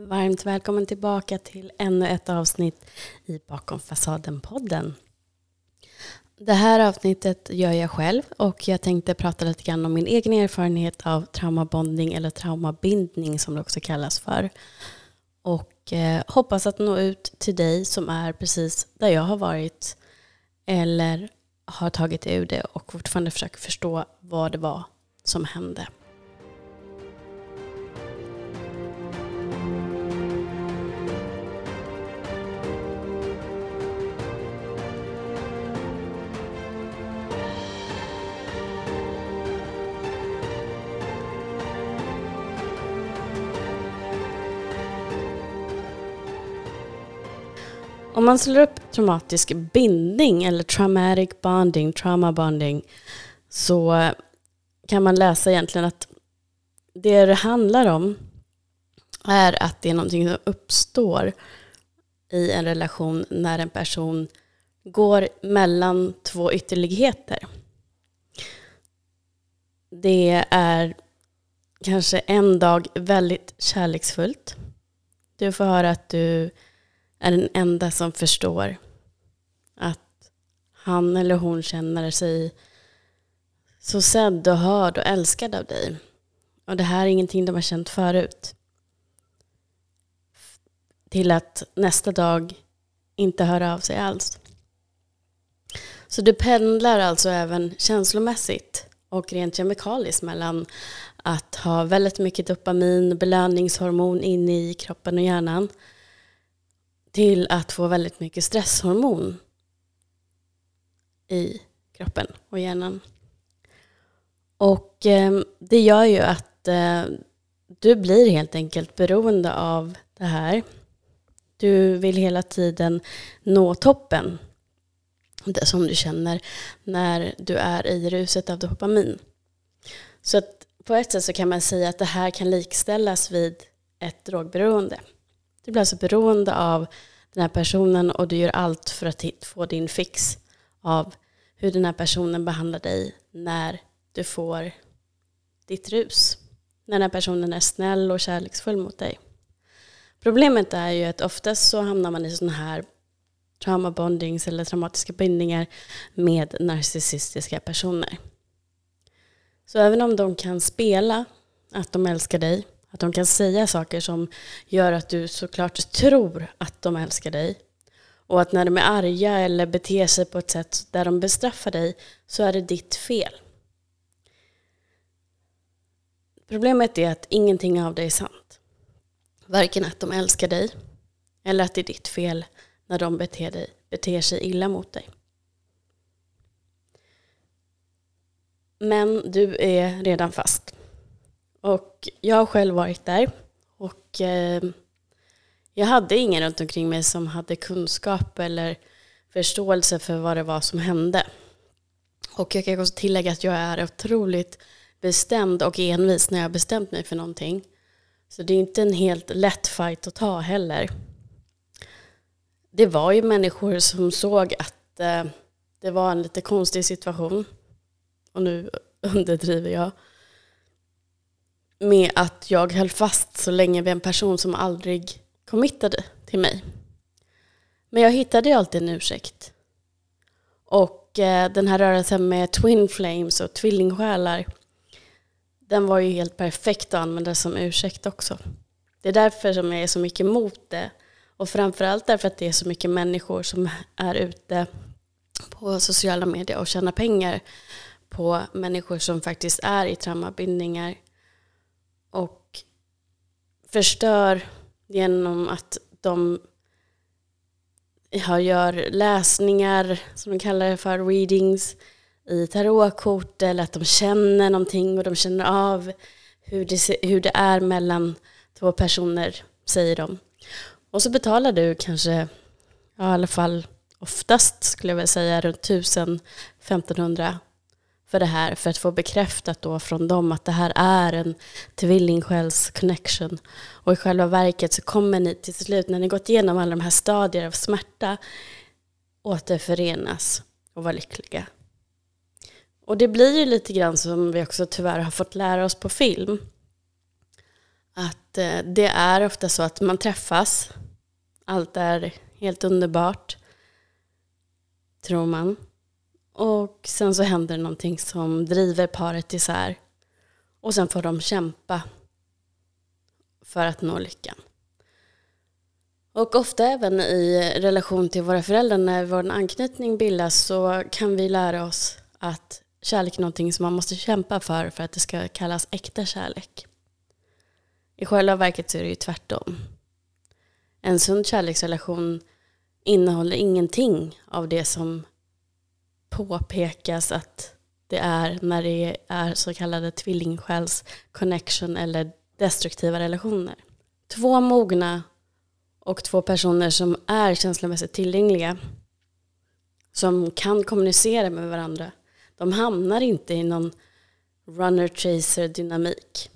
Varmt välkommen tillbaka till ännu ett avsnitt i Bakom fasaden-podden. Det här avsnittet gör jag själv och jag tänkte prata lite grann om min egen erfarenhet av traumabonding eller traumabindning som det också kallas för. Och eh, hoppas att nå ut till dig som är precis där jag har varit eller har tagit ur det och fortfarande försöker förstå vad det var som hände. Om man slår upp traumatisk bindning eller traumatic bonding, trauma bonding, så kan man läsa egentligen att det det handlar om är att det är någonting som uppstår i en relation när en person går mellan två ytterligheter. Det är kanske en dag väldigt kärleksfullt. Du får höra att du är den enda som förstår att han eller hon känner sig så sedd och hörd och älskad av dig. Och det här är ingenting de har känt förut. Till att nästa dag inte höra av sig alls. Så du pendlar alltså även känslomässigt och rent kemikaliskt mellan att ha väldigt mycket dopamin, belöningshormon inne i kroppen och hjärnan till att få väldigt mycket stresshormon i kroppen och hjärnan. Och eh, det gör ju att eh, du blir helt enkelt beroende av det här. Du vill hela tiden nå toppen. Det som du känner när du är i ruset av dopamin. Så att på ett sätt så kan man säga att det här kan likställas vid ett drogberoende. Du blir alltså beroende av den här personen och du gör allt för att få din fix av hur den här personen behandlar dig när du får ditt rus. När den här personen är snäll och kärleksfull mot dig. Problemet är ju att oftast så hamnar man i sådana här trauma bondings eller traumatiska bindningar med narcissistiska personer. Så även om de kan spela att de älskar dig att de kan säga saker som gör att du såklart tror att de älskar dig. Och att när de är arga eller beter sig på ett sätt där de bestraffar dig så är det ditt fel. Problemet är att ingenting av det är sant. Varken att de älskar dig eller att det är ditt fel när de beter, dig, beter sig illa mot dig. Men du är redan fast. Och jag har själv varit där. Och eh, jag hade ingen runt omkring mig som hade kunskap eller förståelse för vad det var som hände. Och jag kan också tillägga att jag är otroligt bestämd och envis när jag har bestämt mig för någonting. Så det är inte en helt lätt fight att ta heller. Det var ju människor som såg att eh, det var en lite konstig situation. Och nu underdriver jag med att jag höll fast så länge vid en person som aldrig committade till mig. Men jag hittade ju alltid en ursäkt. Och eh, den här rörelsen med twin flames och tvillingsjälar, den var ju helt perfekt att använda som ursäkt också. Det är därför som jag är så mycket emot det. Och framförallt därför att det är så mycket människor som är ute på sociala medier och tjänar pengar på människor som faktiskt är i traumabindningar och förstör genom att de gör läsningar, som de kallar det för, readings, i tarotkort eller att de känner någonting och de känner av hur det, hur det är mellan två personer, säger de. Och så betalar du kanske, ja, i alla fall oftast skulle jag vilja säga, runt 1000-1500 för det här för att få bekräftat då från dem att det här är en tvillingsjäls connection. Och i själva verket så kommer ni till slut, när ni gått igenom alla de här stadier av smärta, återförenas och vara lyckliga. Och det blir ju lite grann som vi också tyvärr har fått lära oss på film. Att eh, det är ofta så att man träffas. Allt är helt underbart, tror man. Och sen så händer det någonting som driver paret isär. Och sen får de kämpa för att nå lyckan. Och ofta även i relation till våra föräldrar, när vår anknytning bildas så kan vi lära oss att kärlek är någonting som man måste kämpa för för att det ska kallas äkta kärlek. I själva verket så är det ju tvärtom. En sund kärleksrelation innehåller ingenting av det som påpekas att det är när det är så kallade tvillingsjäls connection eller destruktiva relationer. Två mogna och två personer som är känslomässigt tillgängliga som kan kommunicera med varandra de hamnar inte i någon runner-chaser dynamik.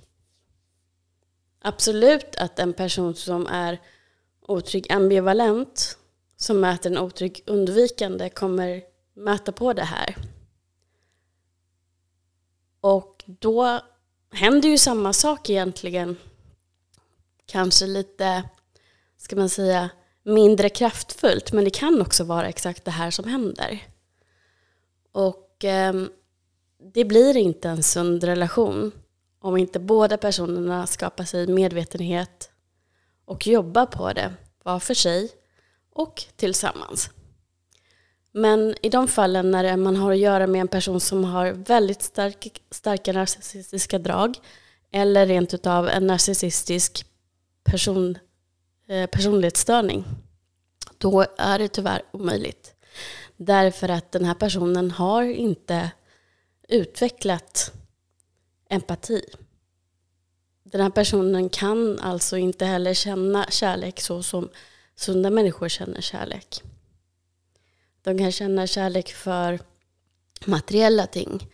Absolut att en person som är otrygg ambivalent som möter en otrygg undvikande kommer möta på det här. Och då händer ju samma sak egentligen. Kanske lite, ska man säga, mindre kraftfullt. Men det kan också vara exakt det här som händer. Och eh, det blir inte en sund relation om inte båda personerna skapar sig medvetenhet och jobbar på det var för sig och tillsammans. Men i de fallen när man har att göra med en person som har väldigt stark, starka narcissistiska drag eller rent utav en narcissistisk person, eh, personlighetsstörning, då är det tyvärr omöjligt. Därför att den här personen har inte utvecklat empati. Den här personen kan alltså inte heller känna kärlek så som sunda människor känner kärlek. De kan känna kärlek för materiella ting.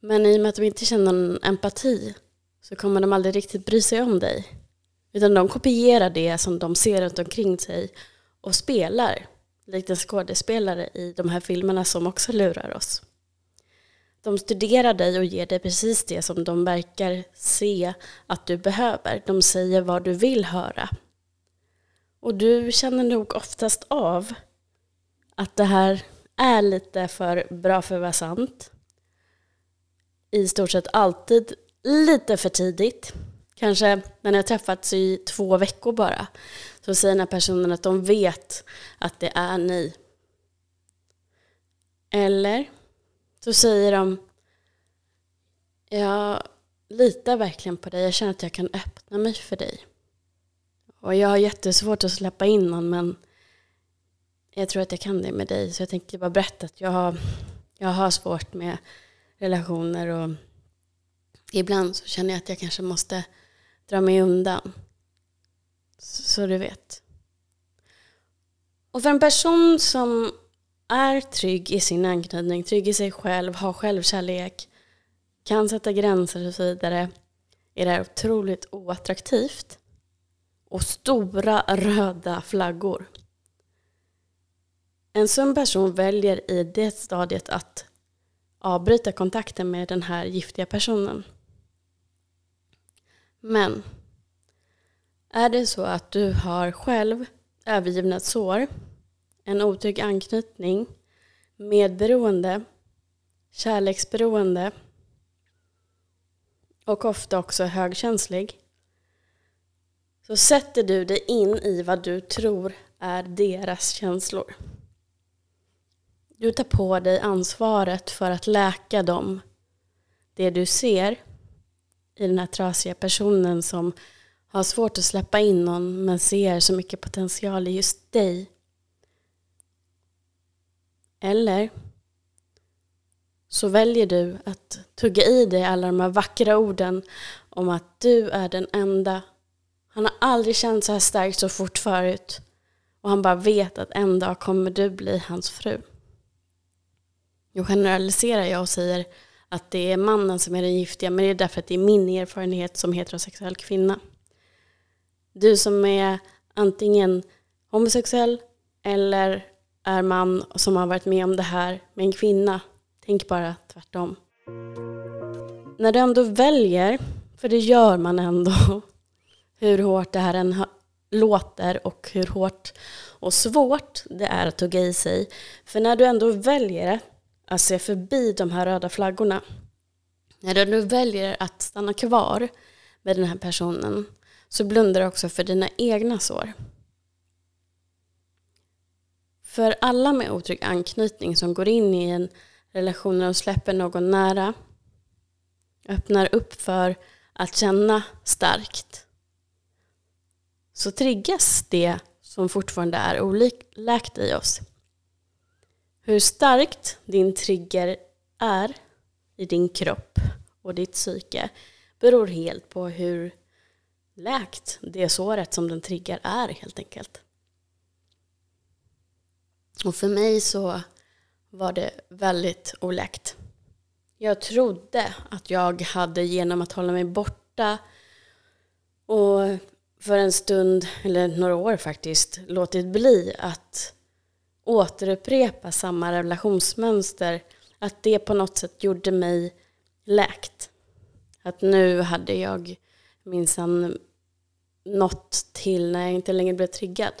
Men i och med att de inte känner någon empati så kommer de aldrig riktigt bry sig om dig. Utan de kopierar det som de ser runt omkring sig och spelar likt en skådespelare i de här filmerna som också lurar oss. De studerar dig och ger dig precis det som de verkar se att du behöver. De säger vad du vill höra. Och du känner nog oftast av att det här är lite för bra för att vara sant. I stort sett alltid lite för tidigt. Kanske när ni har träffats i två veckor bara. Så säger den här personen att de vet att det är ni. Eller så säger de Jag litar verkligen på dig. Jag känner att jag kan öppna mig för dig. Och jag har jättesvårt att släppa in någon men jag tror att jag kan det med dig. Så jag tänkte bara berätta att jag har, jag har svårt med relationer och ibland så känner jag att jag kanske måste dra mig undan. Så, så du vet. Och för en person som är trygg i sin anknytning, trygg i sig själv, har självkärlek, kan sätta gränser och så vidare, är det här otroligt oattraktivt. Och stora röda flaggor. En sund person väljer i det stadiet att avbryta kontakten med den här giftiga personen. Men är det så att du har själv övergivna sår, en otrygg anknytning, medberoende, kärleksberoende och ofta också högkänslig så sätter du dig in i vad du tror är deras känslor. Du tar på dig ansvaret för att läka dem. Det du ser i den här trasiga personen som har svårt att släppa in någon men ser så mycket potential i just dig. Eller så väljer du att tugga i dig alla de här vackra orden om att du är den enda. Han har aldrig känt så här starkt så fort förut. Och han bara vet att en dag kommer du bli hans fru. Nu generaliserar jag och säger att det är mannen som är den giftiga, men det är därför att det är min erfarenhet som heterosexuell kvinna. Du som är antingen homosexuell eller är man som har varit med om det här med en kvinna, tänk bara tvärtom. När du ändå väljer, för det gör man ändå, hur hårt det här än låter och hur hårt och svårt det är att tugga i sig. För när du ändå väljer det att se förbi de här röda flaggorna, när du väljer att stanna kvar med den här personen, så blundar du också för dina egna sår. För alla med otrygg anknytning som går in i en relation och släpper någon nära, öppnar upp för att känna starkt, så triggas det som fortfarande är oläkt i oss. Hur starkt din trigger är i din kropp och ditt psyke beror helt på hur läkt det såret som den triggar är helt enkelt. Och för mig så var det väldigt oläkt. Jag trodde att jag hade genom att hålla mig borta och för en stund, eller några år faktiskt, låtit bli att återupprepa samma relationsmönster, att det på något sätt gjorde mig läkt. Att nu hade jag minsann nått till när jag inte längre blev triggad.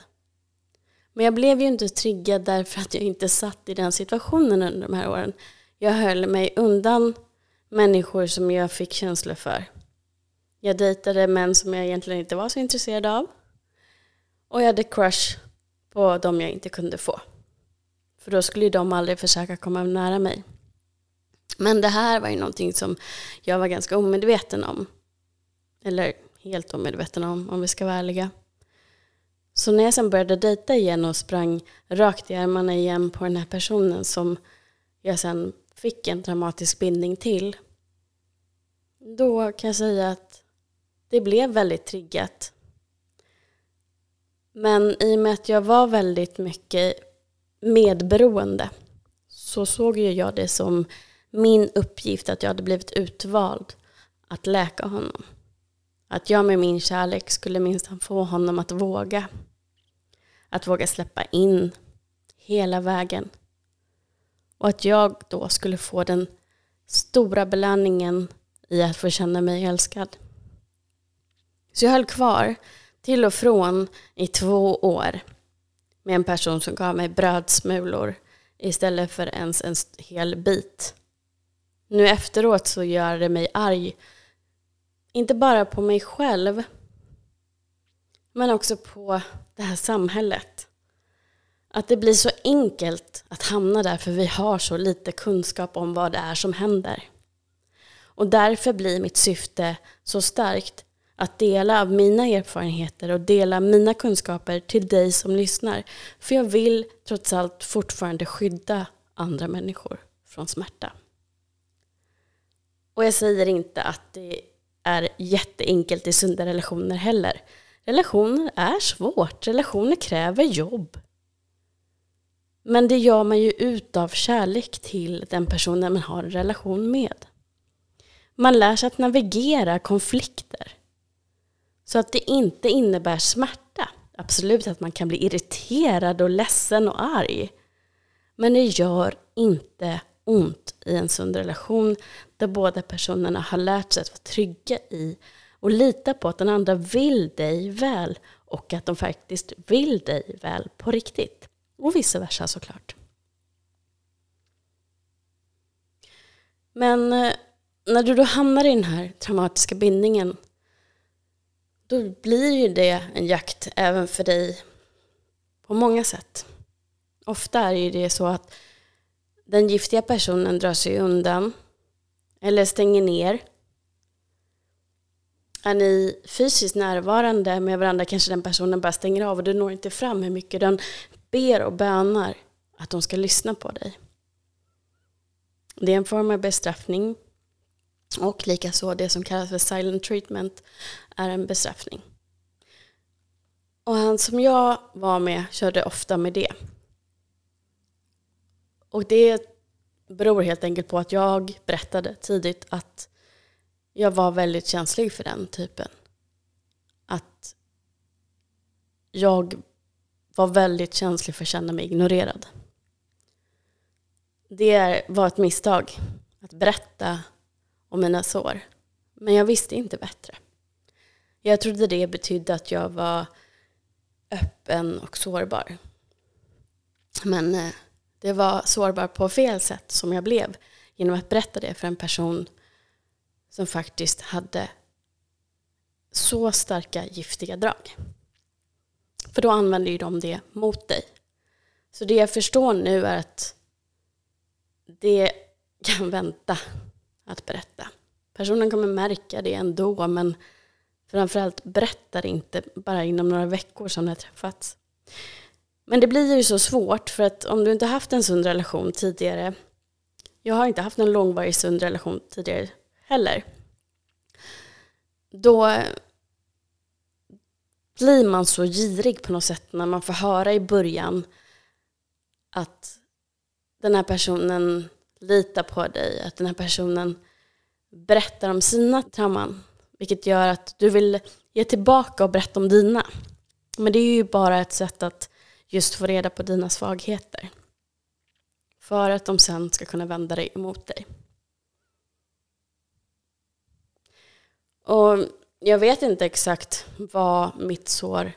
Men jag blev ju inte triggad därför att jag inte satt i den situationen under de här åren. Jag höll mig undan människor som jag fick känslor för. Jag dejtade män som jag egentligen inte var så intresserad av. Och jag hade crush på dem jag inte kunde få. För då skulle ju de aldrig försöka komma nära mig. Men det här var ju någonting som jag var ganska omedveten om. Eller helt omedveten om, om vi ska vara ärliga. Så när jag sen började dejta igen och sprang rakt i armarna igen på den här personen som jag sen fick en dramatisk bindning till. Då kan jag säga att det blev väldigt triggat. Men i och med att jag var väldigt mycket medberoende så såg ju jag det som min uppgift att jag hade blivit utvald att läka honom. Att jag med min kärlek skulle minst få honom att våga. Att våga släppa in hela vägen. Och att jag då skulle få den stora belöningen i att få känna mig älskad. Så jag höll kvar till och från i två år med en person som gav mig brödsmulor istället för ens en hel bit. Nu efteråt så gör det mig arg inte bara på mig själv, men också på det här samhället. Att det blir så enkelt att hamna där för vi har så lite kunskap om vad det är som händer. Och därför blir mitt syfte så starkt att dela av mina erfarenheter och dela mina kunskaper till dig som lyssnar. För jag vill trots allt fortfarande skydda andra människor från smärta. Och jag säger inte att det är jätteenkelt i sunda relationer heller. Relationer är svårt, relationer kräver jobb. Men det gör man ju utav kärlek till den personen man har en relation med. Man lär sig att navigera konflikter. Så att det inte innebär smärta. Absolut att man kan bli irriterad och ledsen och arg. Men det gör inte ont i en sund relation där båda personerna har lärt sig att vara trygga i och lita på att den andra vill dig väl och att de faktiskt vill dig väl på riktigt. Och vice versa såklart. Men eh, när du då hamnar i den här traumatiska bindningen då blir ju det en jakt även för dig på många sätt. Ofta är ju det så att den giftiga personen drar sig undan eller stänger ner. Är ni fysiskt närvarande med varandra kanske den personen bara stänger av och du når inte fram hur mycket den ber och bönar att de ska lyssna på dig. Det är en form av bestraffning och likaså det som kallas för silent treatment är en bestraffning. Och han som jag var med körde ofta med det. Och det beror helt enkelt på att jag berättade tidigt att jag var väldigt känslig för den typen. Att jag var väldigt känslig för att känna mig ignorerad. Det var ett misstag att berätta om mina sår. Men jag visste inte bättre. Jag trodde det betydde att jag var öppen och sårbar. Men eh, det var sårbar på fel sätt som jag blev genom att berätta det för en person som faktiskt hade så starka giftiga drag. För då använder ju de det mot dig. Så det jag förstår nu är att det kan vänta att berätta. Personen kommer märka det ändå, men framförallt berättar inte bara inom några veckor som ni har träffats. Men det blir ju så svårt för att om du inte haft en sund relation tidigare, jag har inte haft en långvarig sund relation tidigare heller, då blir man så girig på något sätt när man får höra i början att den här personen litar på dig, att den här personen berättar om sina trauman. Vilket gör att du vill ge tillbaka och berätta om dina. Men det är ju bara ett sätt att just få reda på dina svagheter. För att de sen ska kunna vända dig emot dig. Och jag vet inte exakt var mitt sår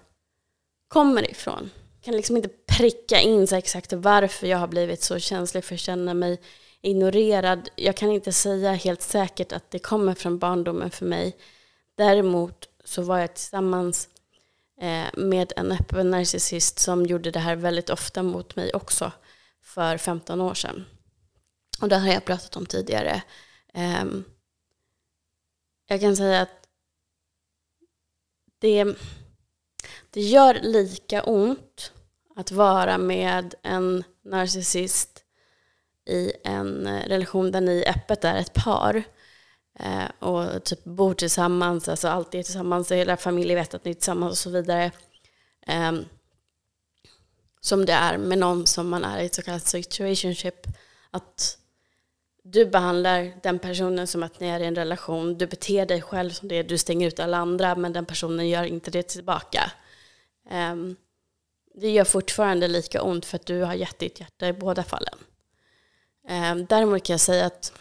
kommer ifrån. Jag kan liksom inte pricka in så exakt varför jag har blivit så känslig för att känna mig ignorerad. Jag kan inte säga helt säkert att det kommer från barndomen för mig. Däremot så var jag tillsammans eh, med en öppen narcissist som gjorde det här väldigt ofta mot mig också för 15 år sedan. Och det har jag pratat om tidigare. Ehm, jag kan säga att det, det gör lika ont att vara med en narcissist i en eh, relation där ni öppet är ett par Eh, och typ bor tillsammans, alltså alltid är tillsammans, hela familjen vet att ni är tillsammans och så vidare. Eh, som det är med någon som man är i ett så kallat situationship. Att du behandlar den personen som att ni är i en relation, du beter dig själv som det, du stänger ut alla andra men den personen gör inte det tillbaka. Um, det gör fortfarande lika ont för att du har gett ditt hjärta i båda fallen. Um, däremot kan jag säga att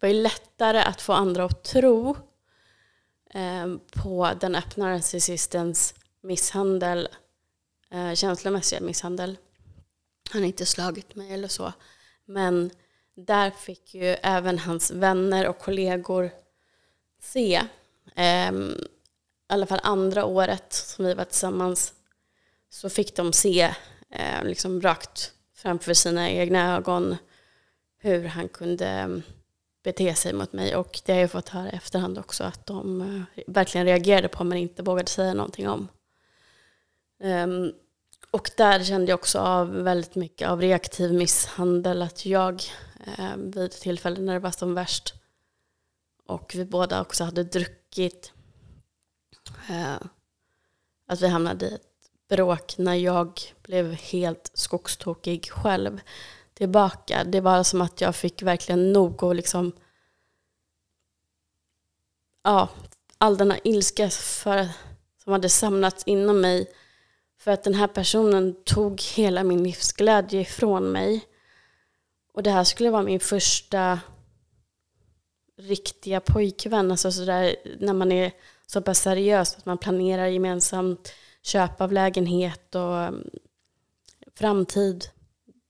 det var ju lättare att få andra att tro eh, på den öppna narcissistens misshandel, eh, känslomässiga misshandel. Han har inte slagit mig eller så, men där fick ju även hans vänner och kollegor se, eh, i alla fall andra året som vi var tillsammans, så fick de se eh, liksom rakt framför sina egna ögon hur han kunde bete sig mot mig. Och det har jag fått höra i efterhand också att de eh, verkligen reagerade på men inte vågade säga någonting om. Um, och där kände jag också av väldigt mycket av reaktiv misshandel. Att jag eh, vid tillfällen när det var som värst och vi båda också hade druckit. Eh, att vi hamnade i ett bråk när jag blev helt skogstokig själv tillbaka. Det var som att jag fick verkligen nog och liksom ja, all denna ilska för, som hade samlats inom mig för att den här personen tog hela min livsglädje ifrån mig. Och det här skulle vara min första riktiga pojkvän. Alltså sådär när man är så pass seriös att man planerar gemensamt köp av lägenhet och mm, framtid.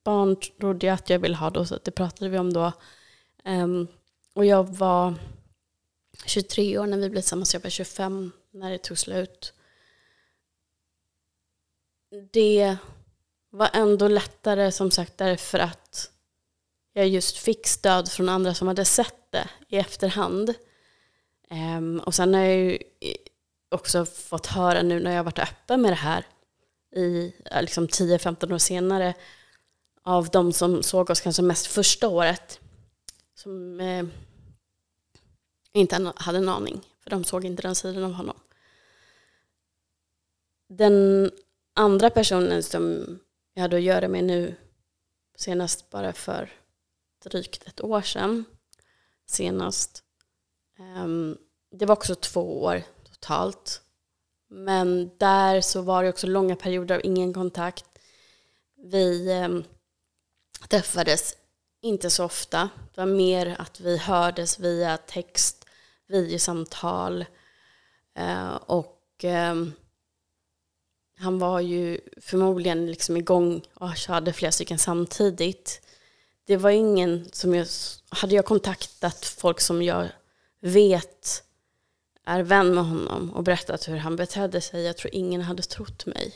Barn trodde jag att jag ville ha då, så det pratade vi om då. Um, och jag var 23 år när vi blev tillsammans, jag var 25 när det tog slut det var ändå lättare som sagt därför att jag just fick stöd från andra som hade sett det i efterhand. Um, och sen har jag ju också fått höra nu när jag varit öppen med det här i liksom 10-15 år senare av de som såg oss kanske mest första året som eh, inte hade en aning, för de såg inte den sidan av honom. Den andra personen som jag hade att göra med nu senast bara för drygt ett år sedan senast. eh, det var också två år totalt. Men där så var det också långa perioder av ingen kontakt. Vi ehm, träffades inte så ofta. Det var mer att vi hördes via text, videosamtal. Eh, och eh, han var ju förmodligen liksom igång och hade flera stycken samtidigt. Det var ingen som jag... Hade jag kontaktat folk som jag vet är vän med honom och berättat hur han betedde sig, jag tror ingen hade trott mig.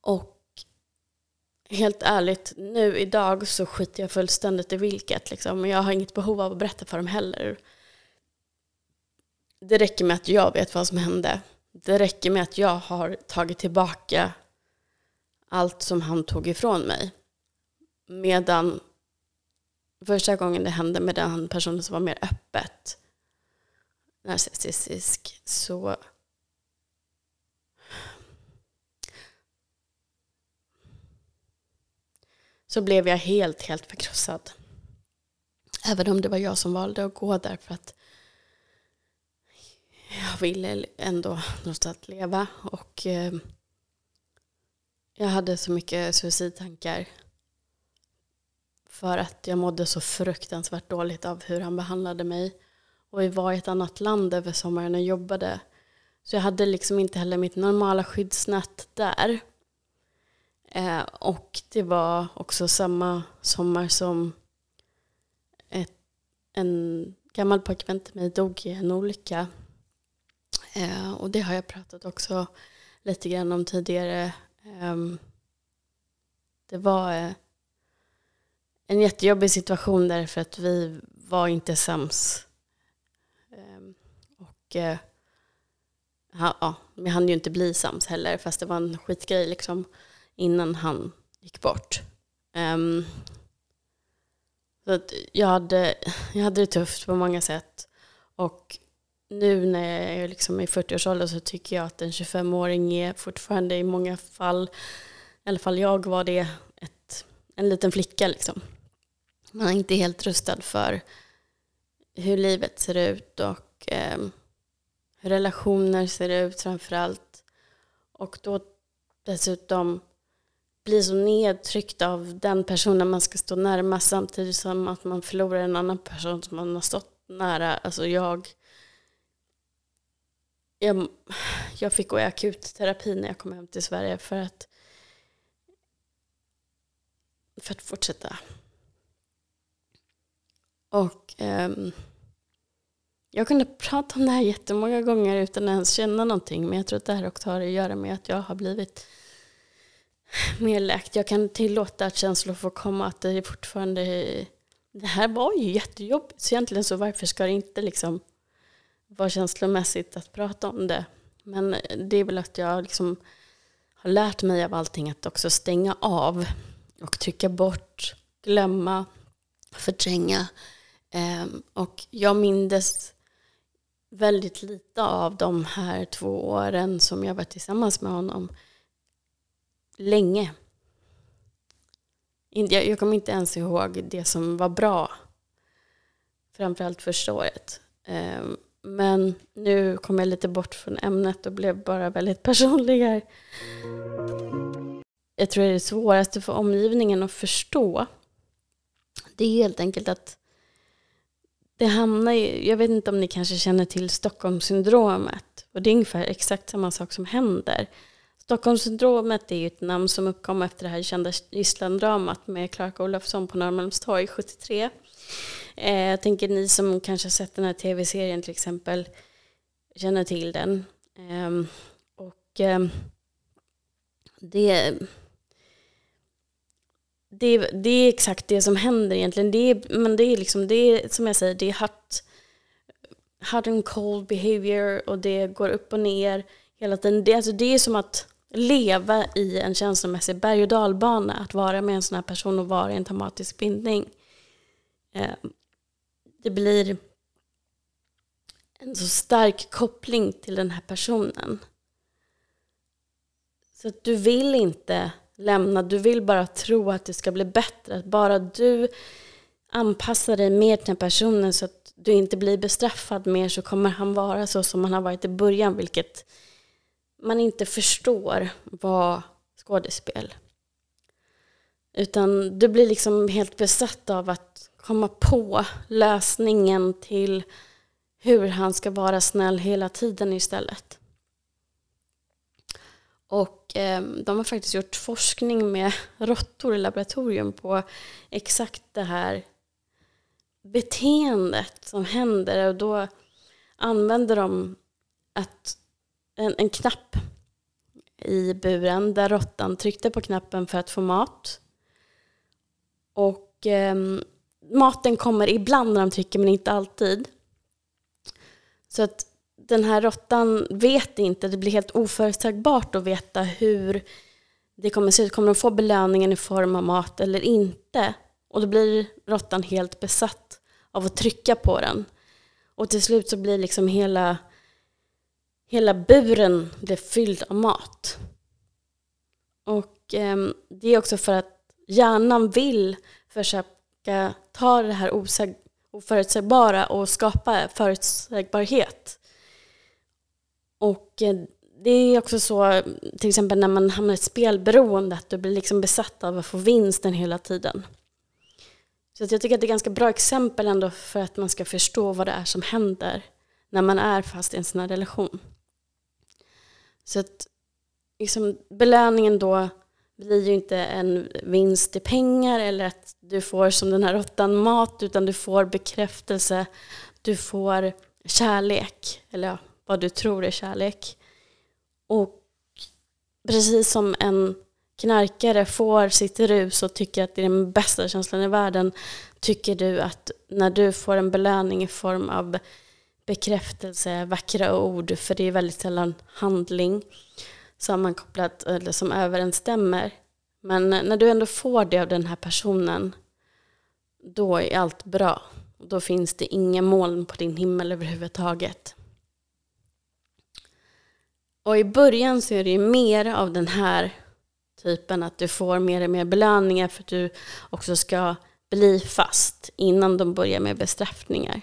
Och helt ärligt, nu idag så skiter jag fullständigt i vilket. Liksom. Jag har inget behov av att berätta för dem heller. Det räcker med att jag vet vad som hände. Det räcker med att jag har tagit tillbaka allt som han tog ifrån mig. Medan första gången det hände med den personen som var mer öppet narcissistisk så så blev jag helt, helt förkrossad. Även om det var jag som valde att gå där för att jag ville ändå någonstans leva och eh, jag hade så mycket suicidtankar för att jag mådde så fruktansvärt dåligt av hur han behandlade mig. Och vi var i ett annat land över sommaren och jobbade. Så jag hade liksom inte heller mitt normala skyddsnät där. Eh, och det var också samma sommar som ett, en gammal pojkvän till mig dog i en olycka. Eh, och det har jag pratat också lite grann om tidigare. Eh, det var eh, en jättejobbig situation därför att vi var inte sams. Ehm, och eh, ja, vi hann ju inte bli sams heller fast det var en skitgrej liksom innan han gick bort. Um, så att jag, hade, jag hade det tufft på många sätt. Och nu när jag är liksom i 40-årsåldern så tycker jag att en 25-åring är fortfarande i många fall, i alla fall jag var det, ett, en liten flicka. Liksom. Man är inte helt rustad för hur livet ser ut och eh, hur relationer ser ut framför allt. Och då dessutom blir så nedtryckt av den personen man ska stå närmast samtidigt som att man förlorar en annan person som man har stått nära. Alltså jag, jag, jag fick gå i akutterapi när jag kom hem till Sverige för att, för att fortsätta. Och um, jag kunde prata om det här jättemånga gånger utan att ens känna någonting. Men jag tror att det här också har att göra med att jag har blivit mer läkt. Jag kan tillåta att känslor får komma, att det är fortfarande... Det här var ju jättejobbigt, så egentligen så varför ska det inte liksom vara känslomässigt att prata om det? Men det är väl att jag liksom har lärt mig av allting att också stänga av och trycka bort, glömma, förtränga. Ehm, och jag mindes väldigt lite av de här två åren som jag var tillsammans med honom länge. Jag kommer inte ens ihåg det som var bra. Framförallt första året. Ehm, men nu kom jag lite bort från ämnet och blev bara väldigt personlig här. Jag tror det är det svåraste för omgivningen att förstå. Det är helt enkelt att det hamnar i, jag vet inte om ni kanske känner till Stockholmssyndromet. Och det är ungefär exakt samma sak som händer. Stockholmssyndromet är ju ett namn som uppkom efter det här kända gisslandramat med Clark Olofsson på Norrmalmstorg 73. Eh, jag tänker ni som kanske har sett den här tv-serien till exempel känner till den. Eh, och eh, det, det, det är exakt det som händer egentligen. Det är, men det är liksom, det är som jag säger, det är hot, hot and cold behavior och det går upp och ner hela tiden. Det, alltså det är som att leva i en känslomässig berg och dalbana, att vara med en sån här person och vara i en traumatisk bindning. Eh, det blir en så stark koppling till den här personen. Så att du vill inte lämna, du vill bara tro att det ska bli bättre. Att bara du anpassar dig mer till den personen så att du inte blir bestraffad mer så kommer han vara så som han har varit i början, vilket man inte förstår vad skådespel. Utan du blir liksom helt besatt av att komma på lösningen till hur han ska vara snäll hela tiden istället. Och eh, de har faktiskt gjort forskning med råttor i laboratorium på exakt det här beteendet som händer. Och då använder de att en, en knapp i buren där råttan tryckte på knappen för att få mat. Och eh, maten kommer ibland när de trycker men inte alltid. Så att den här råttan vet inte, det blir helt oförutsägbart att veta hur det kommer se ut. Kommer de få belöningen i form av mat eller inte? Och då blir råttan helt besatt av att trycka på den. Och till slut så blir liksom hela, hela buren blir fylld av mat. Och eh, det är också för att hjärnan vill försöka ta det här oförutsägbara och skapa förutsägbarhet. Och eh, det är också så, till exempel när man hamnar i ett spelberoende, att du blir liksom besatt av att få vinsten hela tiden. Så jag tycker att det är ett ganska bra exempel ändå för att man ska förstå vad det är som händer när man är fast i en sån här relation. Så att liksom, belöningen då blir ju inte en vinst i pengar eller att du får som den här råttan mat utan du får bekräftelse, du får kärlek, eller ja, vad du tror är kärlek. Och precis som en knarkare får sitt rus och tycker att det är den bästa känslan i världen tycker du att när du får en belöning i form av bekräftelse, vackra ord, för det är väldigt sällan handling sammankopplat eller som överensstämmer. Men när du ändå får det av den här personen, då är allt bra. Då finns det inga moln på din himmel överhuvudtaget. Och i början så är det ju mer av den här typen att du får mer och mer belöningar för att du också ska bli fast innan de börjar med bestraffningar.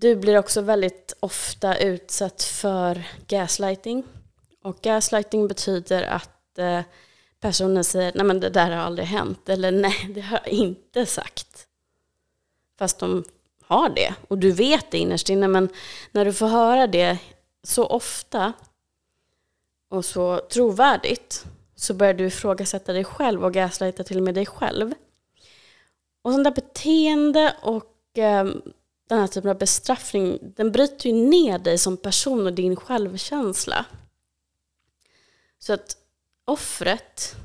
Du blir också väldigt ofta utsatt för gaslighting. Och gaslighting betyder att eh, personen säger nej men det där har aldrig hänt eller nej det har jag inte sagt. Fast de har det och du vet det innerst inne men när du får höra det så ofta och så trovärdigt så börjar du ifrågasätta dig själv och gaslighta till och med dig själv. Och sånt där beteende och eh, den här typen av bestraffning, den bryter ju ner dig som person och din självkänsla. Så att offret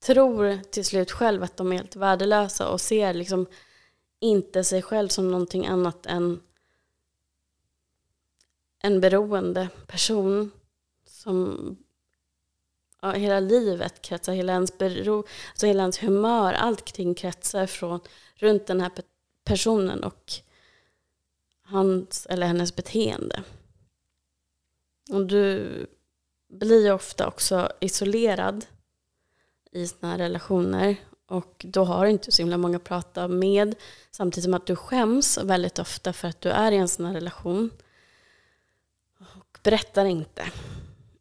tror till slut själv att de är helt värdelösa och ser liksom inte sig själv som någonting annat än en beroende person som ja, hela livet kretsar, hela ens, bero, alltså hela ens humör, allt kring kretsar från, runt den här personen och hans eller hennes beteende. Och du blir ofta också isolerad i sådana här relationer och då har du inte så himla många att prata med samtidigt som att du skäms väldigt ofta för att du är i en sån här relation och berättar inte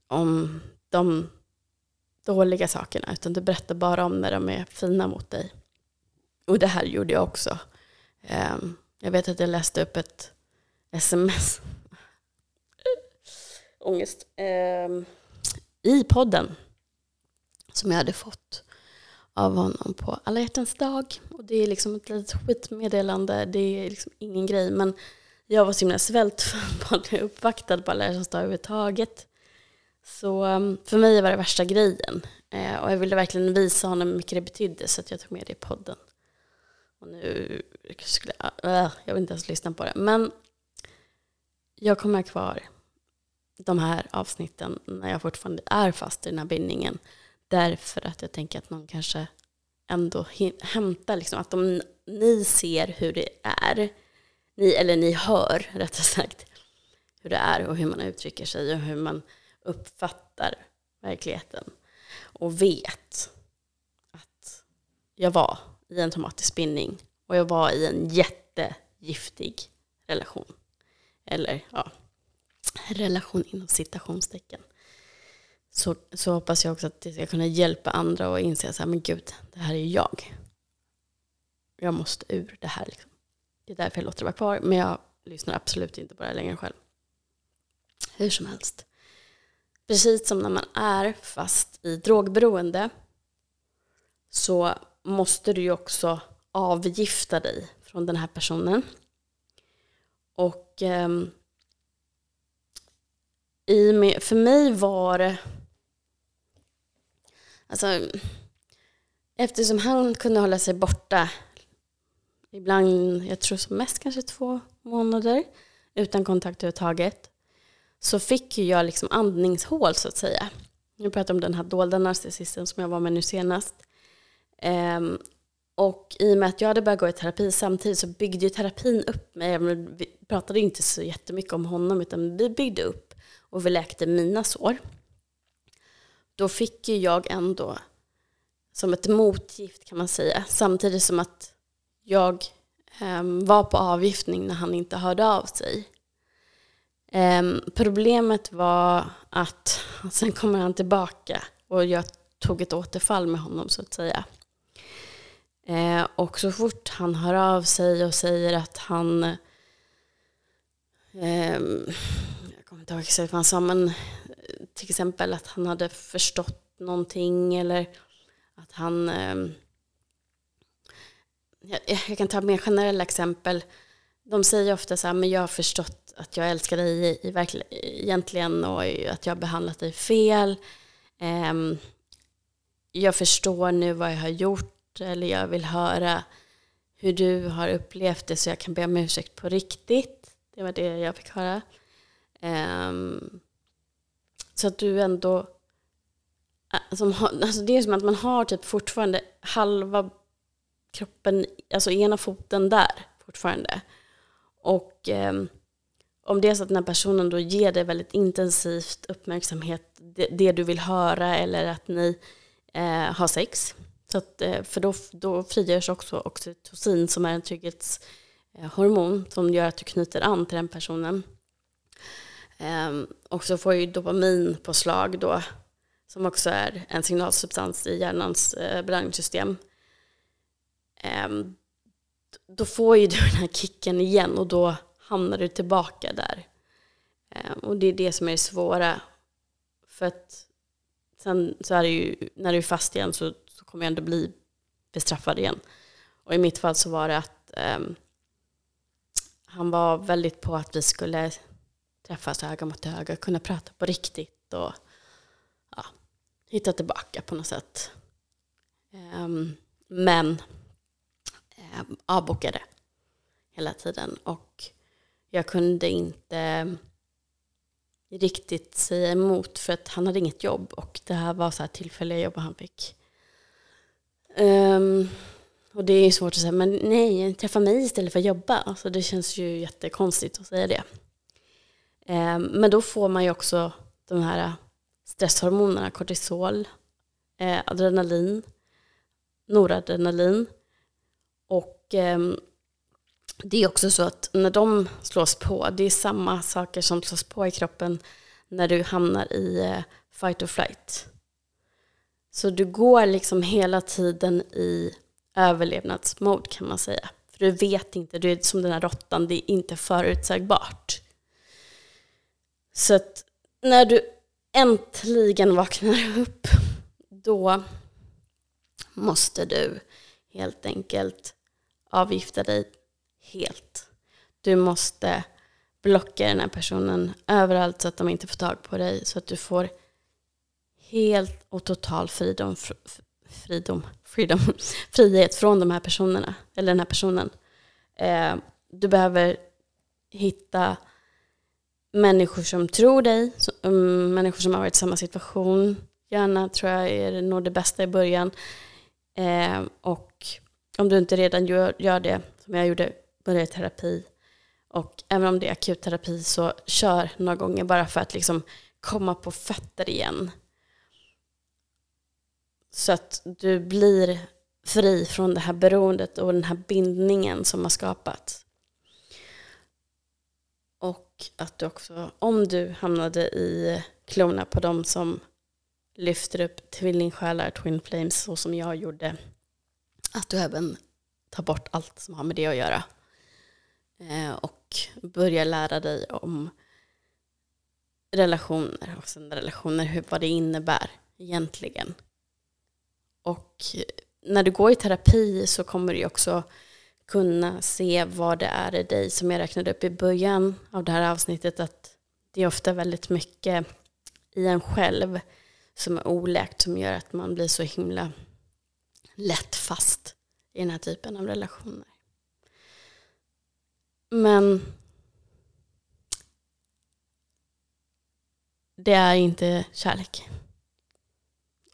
om de dåliga sakerna utan du berättar bara om när de är fina mot dig. Och det här gjorde jag också. Um, jag vet att jag läste upp ett sms. Ångest. Um, I podden. Som jag hade fått av honom på alla hjärtans dag. Och det är liksom ett litet skitmeddelande. Det är liksom ingen grej. Men jag var så himla svältfödd på att bli uppvaktad på alla hjärtans dag överhuvudtaget. Så ehm, för mig var det värsta grejen. Eh, och jag ville verkligen visa honom hur mycket det betydde så att jag tog med det i podden. Och nu skulle jag, äh, jag vill inte ens lyssna på det. Men jag kommer ha kvar de här avsnitten när jag fortfarande är fast i den här bindningen. Därför att jag tänker att någon kanske ändå hämtar, liksom, att om ni ser hur det är, ni, eller ni hör rättare sagt, hur det är och hur man uttrycker sig och hur man uppfattar verkligheten och vet att jag var i en traumatisk bindning och jag var i en jättegiftig relation. Eller ja, relation inom citationstecken. Så, så hoppas jag också att det ska kunna hjälpa andra och inse så här, men gud, det här är jag. Jag måste ur det här. Liksom. Det är därför jag låter det vara kvar. Men jag lyssnar absolut inte på det här längre själv. Hur som helst. Precis som när man är fast i drogberoende så måste du ju också avgifta dig från den här personen. Och eh, i med, för mig var det... Alltså, eftersom han kunde hålla sig borta ibland, jag tror som mest kanske två månader utan kontakt överhuvudtaget så fick ju jag liksom andningshål så att säga. Jag pratar om den här dolda narcissisten som jag var med nu senast. Um, och i och med att jag hade börjat gå i terapi samtidigt så byggde ju terapin upp mig. Vi pratade inte så jättemycket om honom utan vi byggde upp och vi läkte mina sår. Då fick ju jag ändå som ett motgift kan man säga. Samtidigt som att jag um, var på avgiftning när han inte hörde av sig. Um, problemet var att sen kommer han tillbaka och jag tog ett återfall med honom så att säga. Eh, och så fort han hör av sig och säger att han... Eh, jag kommer inte ihåg exakt vad han sa, men eh, till exempel att han hade förstått någonting eller att han... Eh, jag, jag, kan ta mer generella exempel. De säger ofta så här, men jag har förstått att jag älskar dig i, i verkl, egentligen och att jag har behandlat dig fel. Ehm, jag förstår nu vad jag har gjort eller jag vill höra hur du har upplevt det så jag kan be om ursäkt på riktigt. Det var det jag fick höra. Um, så att du ändå... Alltså, alltså det är som att man har typ fortfarande halva kroppen, alltså ena foten där fortfarande. Och um, om det är så att den här personen då ger dig väldigt intensivt uppmärksamhet, det, det du vill höra eller att ni eh, har sex, så att, eh, för då, då frigörs också oxytocin som är en trygghetshormon som gör att du knyter an till den personen. Ehm, och så får ju dopamin på slag då, som också är en signalsubstans i hjärnans eh, belöningssystem. Ehm, då får ju du den här kicken igen och då hamnar du tillbaka där. Ehm, och det är det som är det svåra. För att sen så är det ju, när du är fast igen så kommer jag ändå bli bestraffad igen. Och i mitt fall så var det att um, han var väldigt på att vi skulle träffas öga mot öga, kunna prata på riktigt och ja, hitta tillbaka på något sätt. Um, men um, avbokade hela tiden och jag kunde inte riktigt säga emot för att han hade inget jobb och det här var så här tillfälliga jobb han fick. Um, och det är ju svårt att säga, men nej, träffa mig istället för att jobba. Alltså det känns ju jättekonstigt att säga det. Um, men då får man ju också de här stresshormonerna, kortisol, eh, adrenalin, noradrenalin. Och eh, det är också så att när de slås på, det är samma saker som slås på i kroppen när du hamnar i eh, fight or flight. Så du går liksom hela tiden i överlevnadsmode kan man säga. För du vet inte, du är som den här råttan, det är inte förutsägbart. Så att när du äntligen vaknar upp, då måste du helt enkelt avgifta dig helt. Du måste blocka den här personen överallt så att de inte får tag på dig, så att du får helt och total fridom, fridom, freedom, frihet från de här personerna, eller den här personen. Eh, du behöver hitta människor som tror dig, um, människor som har varit i samma situation. Gärna tror jag är nog det bästa i början. Eh, och om du inte redan gör, gör det, som jag gjorde, börja i terapi. Och även om det är akutterapi så kör några gånger bara för att liksom komma på fötter igen. Så att du blir fri från det här beroendet och den här bindningen som har skapats. Och att du också, om du hamnade i klorna på de som lyfter upp tvillingsjälar, twin flames, så som jag gjorde, att du även tar bort allt som har med det att göra. Eh, och börjar lära dig om relationer och sen relationer, hur, vad det innebär egentligen. Och när du går i terapi så kommer du också kunna se vad det är i dig som jag räknade upp i början av det här avsnittet att det är ofta väldigt mycket i en själv som är oläkt som gör att man blir så himla lätt fast i den här typen av relationer. Men det är inte kärlek.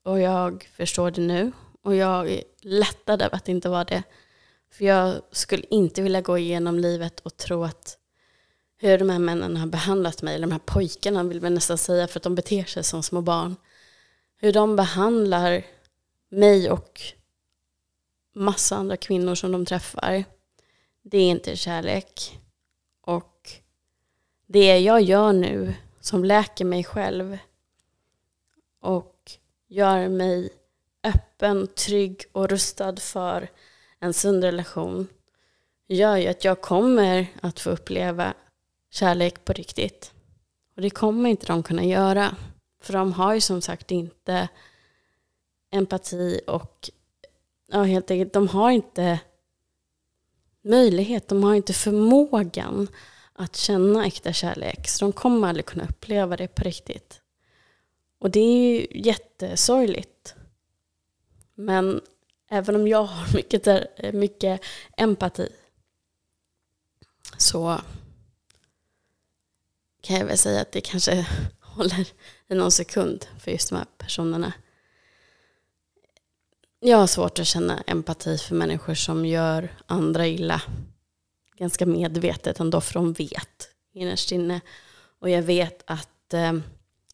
Och jag förstår det nu. Och jag är lättad över att det inte var det. För jag skulle inte vilja gå igenom livet och tro att hur de här männen har behandlat mig, eller de här pojkarna vill man nästan säga för att de beter sig som små barn. Hur de behandlar mig och massa andra kvinnor som de träffar. Det är inte kärlek. Och det jag gör nu som läker mig själv och gör mig öppen, trygg och rustad för en sund relation gör ju att jag kommer att få uppleva kärlek på riktigt. Och det kommer inte de kunna göra. För de har ju som sagt inte empati och ja, helt enkelt, de har inte möjlighet, de har inte förmågan att känna äkta kärlek. Så de kommer aldrig kunna uppleva det på riktigt. Och det är ju jättesorgligt. Men även om jag har mycket, eh, mycket empati så kan jag väl säga att det kanske håller i någon sekund för just de här personerna. Jag har svårt att känna empati för människor som gör andra illa. Ganska medvetet ändå, för de vet innerst inne. Och jag vet att eh,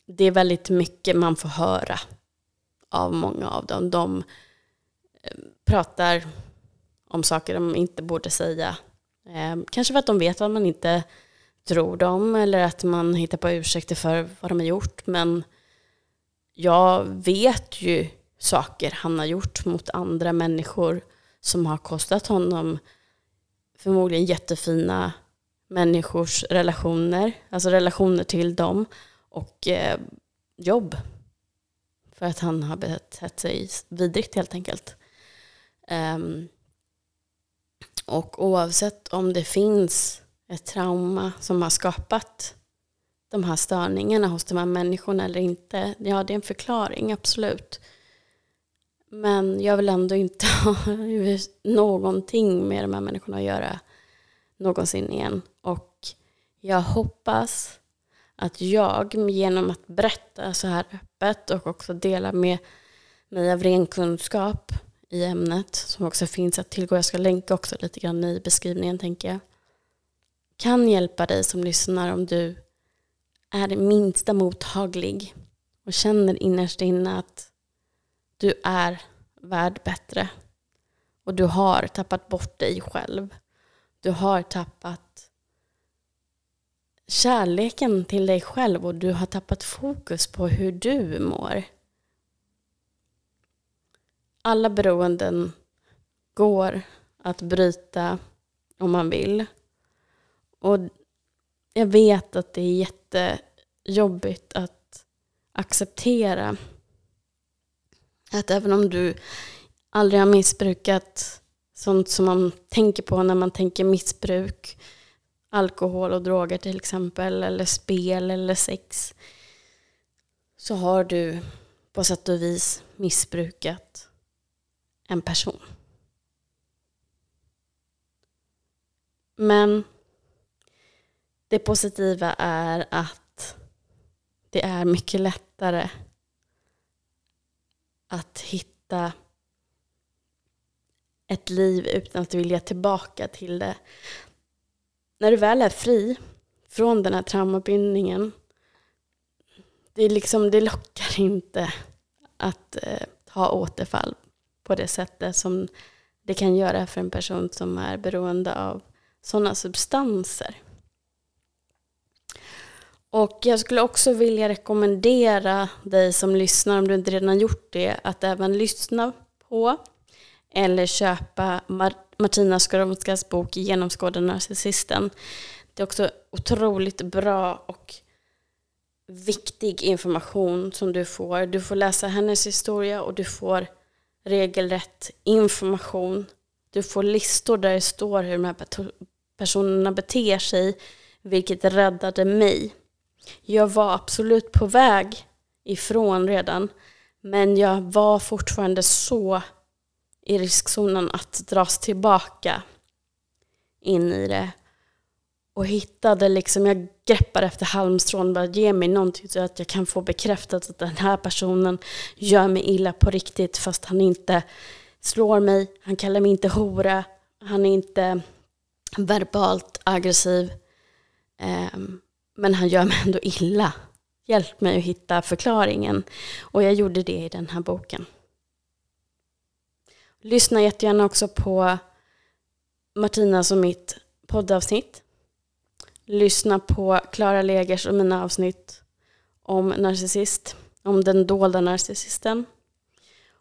det är väldigt mycket man får höra av många av dem. De eh, pratar om saker de inte borde säga. Eh, kanske för att de vet att man inte tror dem eller att man hittar på ursäkter för vad de har gjort. Men jag vet ju saker han har gjort mot andra människor som har kostat honom förmodligen jättefina människors relationer, alltså relationer till dem och eh, jobb. För att han har betett sig vidrigt helt enkelt. Um, och oavsett om det finns ett trauma som har skapat de här störningarna hos de här människorna eller inte, ja det är en förklaring, absolut. Men jag vill ändå inte ha någonting med de här människorna att göra någonsin igen. Och jag hoppas att jag genom att berätta så här öppet och också dela med mig av ren kunskap i ämnet som också finns att tillgå, jag ska länka också lite grann i beskrivningen tänker jag, kan hjälpa dig som lyssnar om du är det minsta mottaglig och känner innerst inne att du är värd bättre. Och du har tappat bort dig själv. Du har tappat kärleken till dig själv och du har tappat fokus på hur du mår. Alla beroenden går att bryta om man vill. Och jag vet att det är jättejobbigt att acceptera att även om du aldrig har missbrukat sånt som man tänker på när man tänker missbruk, alkohol och droger till exempel, eller spel eller sex, så har du på sätt och vis missbrukat en person. Men det positiva är att det är mycket lättare att hitta ett liv utan att vilja tillbaka till det. När du väl är fri från den här traumabindningen, det, är liksom, det lockar inte att eh, ha återfall på det sättet som det kan göra för en person som är beroende av sådana substanser. Och jag skulle också vilja rekommendera dig som lyssnar, om du inte redan gjort det, att även lyssna på eller köpa Martina Skoromskas bok Genomskåda narcissisten. Det är också otroligt bra och viktig information som du får. Du får läsa hennes historia och du får regelrätt information. Du får listor där det står hur de här personerna beter sig, vilket räddade mig. Jag var absolut på väg ifrån redan, men jag var fortfarande så i riskzonen att dras tillbaka in i det. Och hittade liksom, jag greppar efter halmstrån, bara ge mig någonting så att jag kan få bekräftat att den här personen gör mig illa på riktigt fast han inte slår mig, han kallar mig inte hora, han är inte verbalt aggressiv. Um, men han gör mig ändå illa. Hjälp mig att hitta förklaringen. Och jag gjorde det i den här boken. Lyssna jättegärna också på Martinas och mitt poddavsnitt. Lyssna på Klara Legers och mina avsnitt om narcissist, om den dolda narcissisten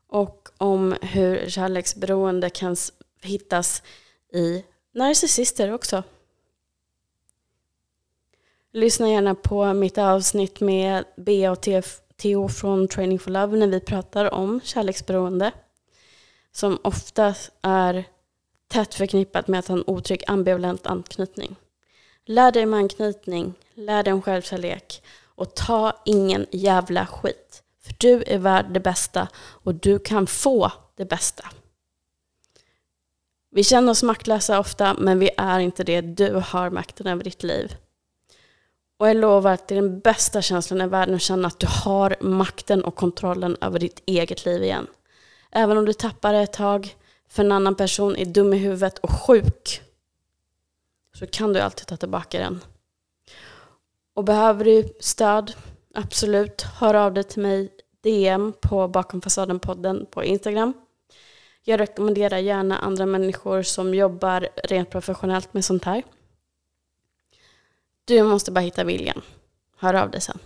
och om hur kärleksberoende kan hittas i narcissister också. Lyssna gärna på mitt avsnitt med Bea och Theo från Training for Love när vi pratar om kärleksberoende. Som ofta är tätt förknippat med att ha en otrygg ambivalent anknytning. Lär dig om anknytning, lär dig om självkärlek och ta ingen jävla skit. För du är värd det bästa och du kan få det bästa. Vi känner oss maktlösa ofta, men vi är inte det. Du har makten över ditt liv. Och jag lovar att det är den bästa känslan i världen att känna att du har makten och kontrollen över ditt eget liv igen. Även om du tappar det ett tag, för en annan person är dum i huvudet och sjuk, så kan du alltid ta tillbaka den. Och behöver du stöd, absolut, hör av dig till mig DM på Bakom fasaden-podden på Instagram. Jag rekommenderar gärna andra människor som jobbar rent professionellt med sånt här. Du måste bara hitta viljan. Hör av dig sen.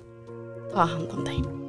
Ta hand om dig.